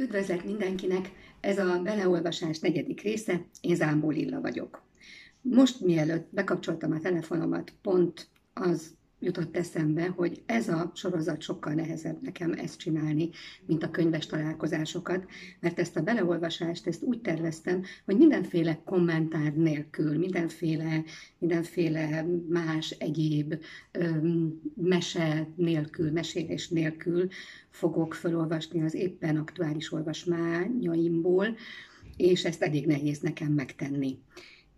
Üdvözlet mindenkinek! Ez a beleolvasás negyedik része, én Zámbó Lilla vagyok. Most mielőtt bekapcsoltam a telefonomat, pont az jutott eszembe, hogy ez a sorozat sokkal nehezebb nekem ezt csinálni, mint a könyves találkozásokat, mert ezt a beleolvasást, ezt úgy terveztem, hogy mindenféle kommentár nélkül, mindenféle, mindenféle más egyéb öm, mese nélkül, mesélés nélkül fogok felolvasni az éppen aktuális olvasmányaimból, és ezt elég nehéz nekem megtenni.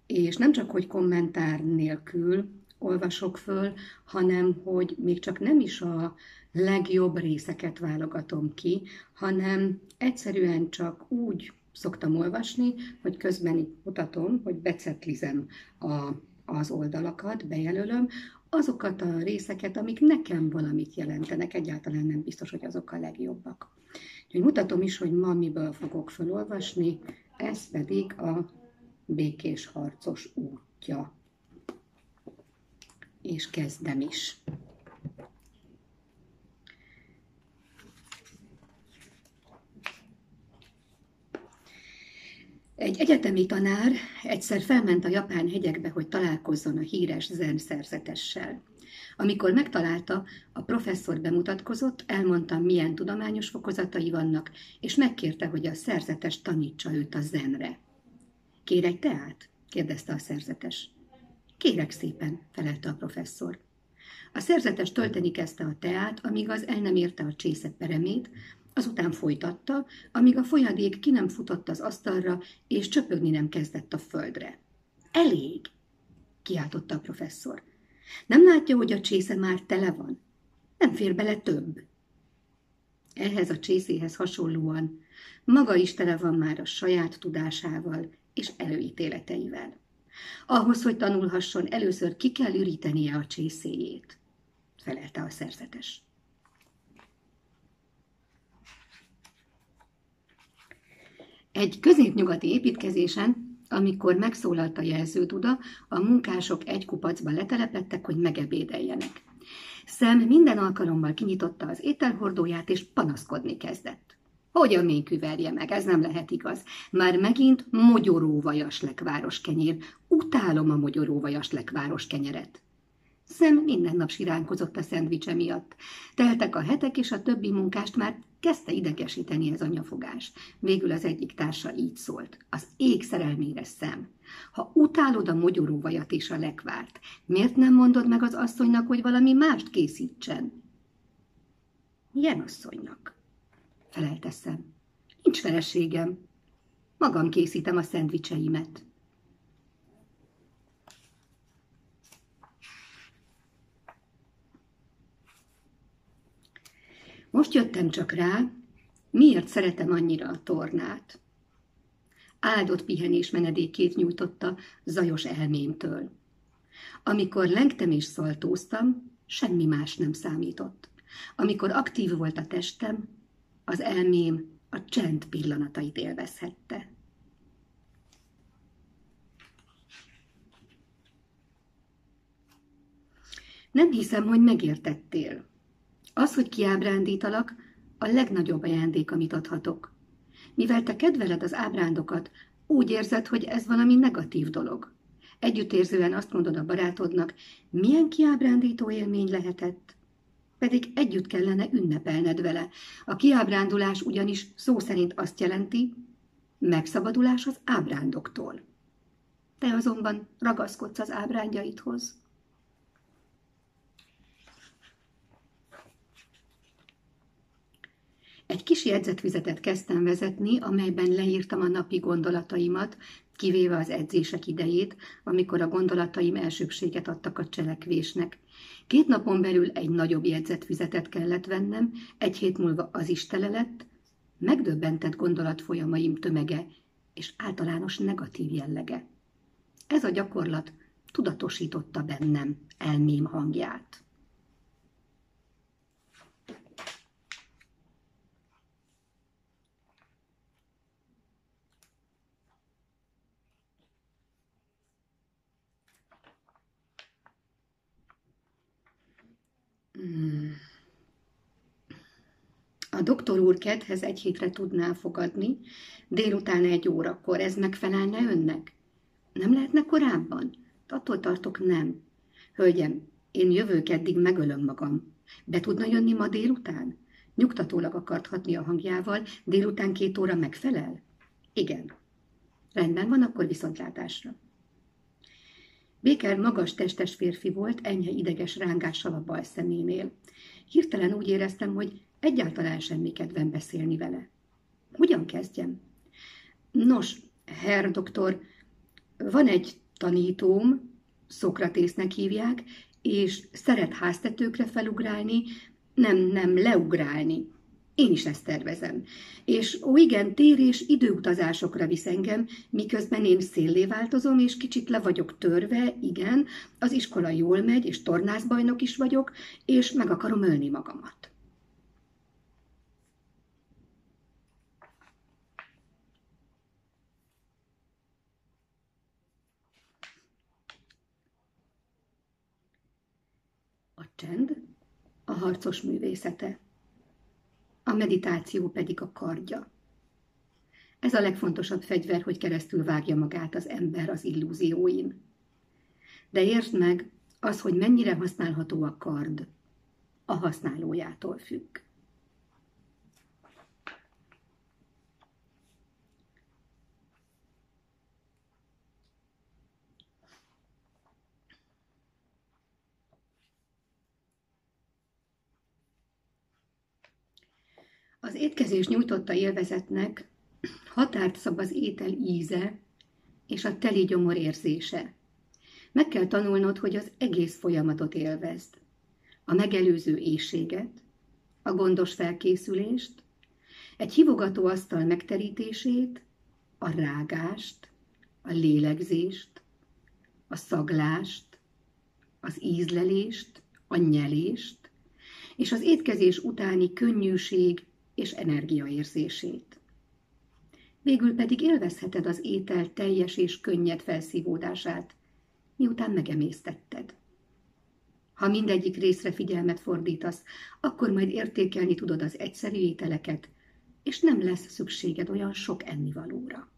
És nem csak, hogy kommentár nélkül, olvasok föl, hanem hogy még csak nem is a legjobb részeket válogatom ki, hanem egyszerűen csak úgy szoktam olvasni, hogy közben itt mutatom, hogy becetlizem a, az oldalakat, bejelölöm, azokat a részeket, amik nekem valamit jelentenek, egyáltalán nem biztos, hogy azok a legjobbak. Úgyhogy mutatom is, hogy ma miből fogok felolvasni, ez pedig a békés harcos útja és kezdem is. Egy egyetemi tanár egyszer felment a japán hegyekbe, hogy találkozzon a híres zen szerzetessel. Amikor megtalálta, a professzor bemutatkozott, elmondta, milyen tudományos fokozatai vannak, és megkérte, hogy a szerzetes tanítsa őt a zenre. Kér egy teát? kérdezte a szerzetes. Kérek szépen, felelte a professzor. A szerzetes tölteni kezdte a teát, amíg az el nem érte a csésze peremét, azután folytatta, amíg a folyadék ki nem futott az asztalra, és csöpögni nem kezdett a földre. Elég, kiáltotta a professzor. Nem látja, hogy a csésze már tele van? Nem fér bele több. Ehhez a csészéhez hasonlóan maga is tele van már a saját tudásával és előítéleteivel. Ahhoz, hogy tanulhasson, először ki kell ürítenie a csészéjét, felelte a szerzetes. Egy középnyugati építkezésen, amikor megszólalt a jelzőtuda, a munkások egy kupacba letelepettek, hogy megebédeljenek. Szem minden alkalommal kinyitotta az ételhordóját, és panaszkodni kezdett. Hogyan még küverje meg, ez nem lehet igaz. Már megint mogyoróvajas város kenyér. Utálom a mogyoróvajas város kenyeret. Szem minden nap siránkozott a szendvicse miatt. Teltek a hetek, és a többi munkást már kezdte idegesíteni ez a nyafogás. Végül az egyik társa így szólt. Az ég szerelmére szem. Ha utálod a mogyoróvajat és a lekvárt, miért nem mondod meg az asszonynak, hogy valami mást készítsen? Milyen asszonynak? Felelteszem. Nincs feleségem. Magam készítem a szendvicseimet. Most jöttem csak rá, miért szeretem annyira a tornát. Áldott pihenés menedékét nyújtotta zajos elmémtől. Amikor lengtem és szaltóztam, semmi más nem számított. Amikor aktív volt a testem, az elmém a csend pillanatait élvezhette. Nem hiszem, hogy megértettél. Az, hogy kiábrándítalak, a legnagyobb ajándék, amit adhatok. Mivel te kedveled az ábrándokat, úgy érzed, hogy ez valami negatív dolog. Együttérzően azt mondod a barátodnak, milyen kiábrándító élmény lehetett, pedig együtt kellene ünnepelned vele. A kiábrándulás ugyanis szó szerint azt jelenti, megszabadulás az ábrándoktól. Te azonban ragaszkodsz az ábrándjaidhoz. Egy kis jegyzetvizetet kezdtem vezetni, amelyben leírtam a napi gondolataimat, kivéve az edzések idejét, amikor a gondolataim elsőbséget adtak a cselekvésnek. Két napon belül egy nagyobb jegyzetfüzetet kellett vennem, egy hét múlva az is tele lett, megdöbbentett gondolatfolyamaim tömege és általános negatív jellege. Ez a gyakorlat tudatosította bennem elmém hangját. A doktor úr kedhez egy hétre tudná fogadni, délután egy órakor. Ez megfelelne önnek? Nem lehetne korábban? Attól tartok, nem. Hölgyem, én jövő keddig megölöm magam. Be tudna jönni ma délután? Nyugtatólag akart hatni a hangjával, délután két óra megfelel? Igen. Rendben van, akkor viszontlátásra. Béker magas testes férfi volt, enyhe ideges rángással a bal szeménél. Hirtelen úgy éreztem, hogy egyáltalán semmi kedvem beszélni vele. Hogyan kezdjem? Nos, herr doktor, van egy tanítóm, Szokratésznek hívják, és szeret háztetőkre felugrálni, nem, nem, leugrálni. Én is ezt tervezem. És ó igen, tér és időutazásokra visz engem, miközben én széllé változom, és kicsit le vagyok törve, igen, az iskola jól megy, és tornászbajnok is vagyok, és meg akarom ölni magamat. A csend a harcos művészete, a meditáció pedig a kardja. Ez a legfontosabb fegyver, hogy keresztül vágja magát az ember az illúzióin. De értsd meg, az, hogy mennyire használható a kard, a használójától függ. Az étkezés nyújtotta élvezetnek határt szab az étel íze és a teli gyomor érzése. Meg kell tanulnod, hogy az egész folyamatot élvezd. A megelőző éjséget, a gondos felkészülést, egy hívogató asztal megterítését, a rágást, a lélegzést, a szaglást, az ízlelést, a nyelést, és az étkezés utáni könnyűség és energiaérzését. Végül pedig élvezheted az étel teljes és könnyed felszívódását, miután megemésztetted. Ha mindegyik részre figyelmet fordítasz, akkor majd értékelni tudod az egyszerű ételeket, és nem lesz szükséged olyan sok ennivalóra.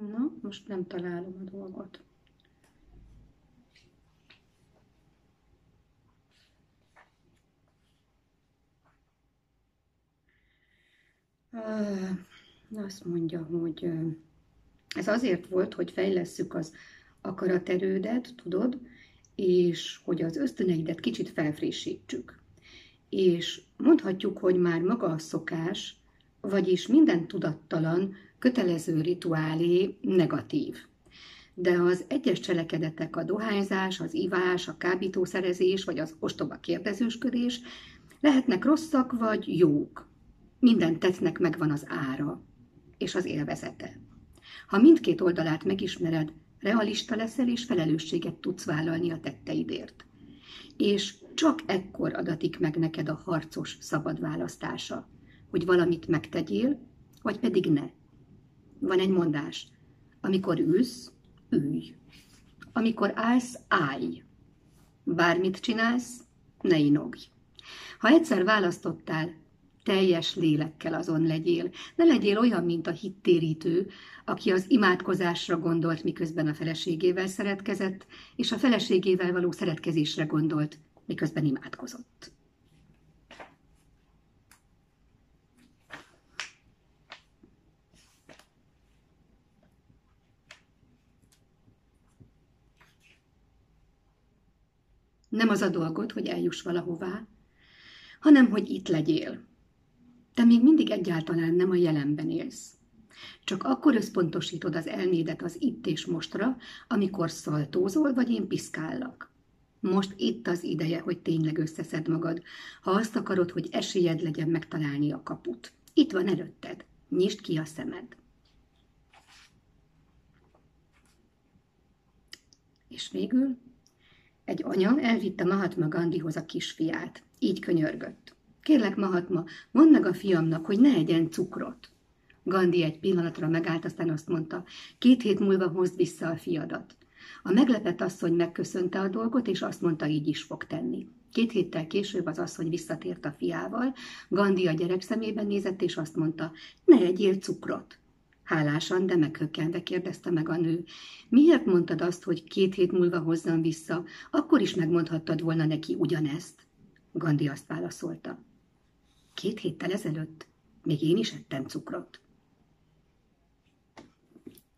Na, most nem találom a dolgot. Azt mondja, hogy ez azért volt, hogy fejlesszük az akaraterődet, tudod, és hogy az ösztöneidet kicsit felfrissítsük. És mondhatjuk, hogy már maga a szokás, vagyis minden tudattalan, kötelező rituálé negatív. De az egyes cselekedetek, a dohányzás, az ivás, a kábítószerezés vagy az ostoba kérdezősködés lehetnek rosszak vagy jók. Minden tettnek megvan az ára és az élvezete. Ha mindkét oldalát megismered, realista leszel és felelősséget tudsz vállalni a tetteidért. És csak ekkor adatik meg neked a harcos szabad választása, hogy valamit megtegyél, vagy pedig ne. Van egy mondás. Amikor ülsz, ülj. Amikor állsz, állj. Bármit csinálsz, ne inogj. Ha egyszer választottál, teljes lélekkel azon legyél. Ne legyél olyan, mint a hittérítő, aki az imádkozásra gondolt, miközben a feleségével szeretkezett, és a feleségével való szeretkezésre gondolt, miközben imádkozott. Nem az a dolgod, hogy eljuss valahová, hanem hogy itt legyél. Te még mindig egyáltalán nem a jelenben élsz. Csak akkor összpontosítod az elmédet az itt és mostra, amikor szaltózol, vagy én piszkállak. Most itt az ideje, hogy tényleg összeszed magad, ha azt akarod, hogy esélyed legyen megtalálni a kaput. Itt van előtted. Nyisd ki a szemed. És végül egy anya elvitte Mahatma Gandhihoz a kisfiát. Így könyörgött. Kérlek, Mahatma, mondd meg a fiamnak, hogy ne egyen cukrot. Gandhi egy pillanatra megállt, aztán azt mondta, két hét múlva hozd vissza a fiadat. A meglepett asszony megköszönte a dolgot, és azt mondta, így is fog tenni. Két héttel később az asszony visszatért a fiával, Gandhi a gyerek szemében nézett, és azt mondta, ne egyél cukrot. Hálásan, de meghökkenve kérdezte meg a nő. Miért mondtad azt, hogy két hét múlva hozzam vissza? Akkor is megmondhattad volna neki ugyanezt. Gandhi azt válaszolta. Két héttel ezelőtt még én is ettem cukrot.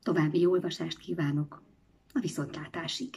További olvasást kívánok a viszontlátásig.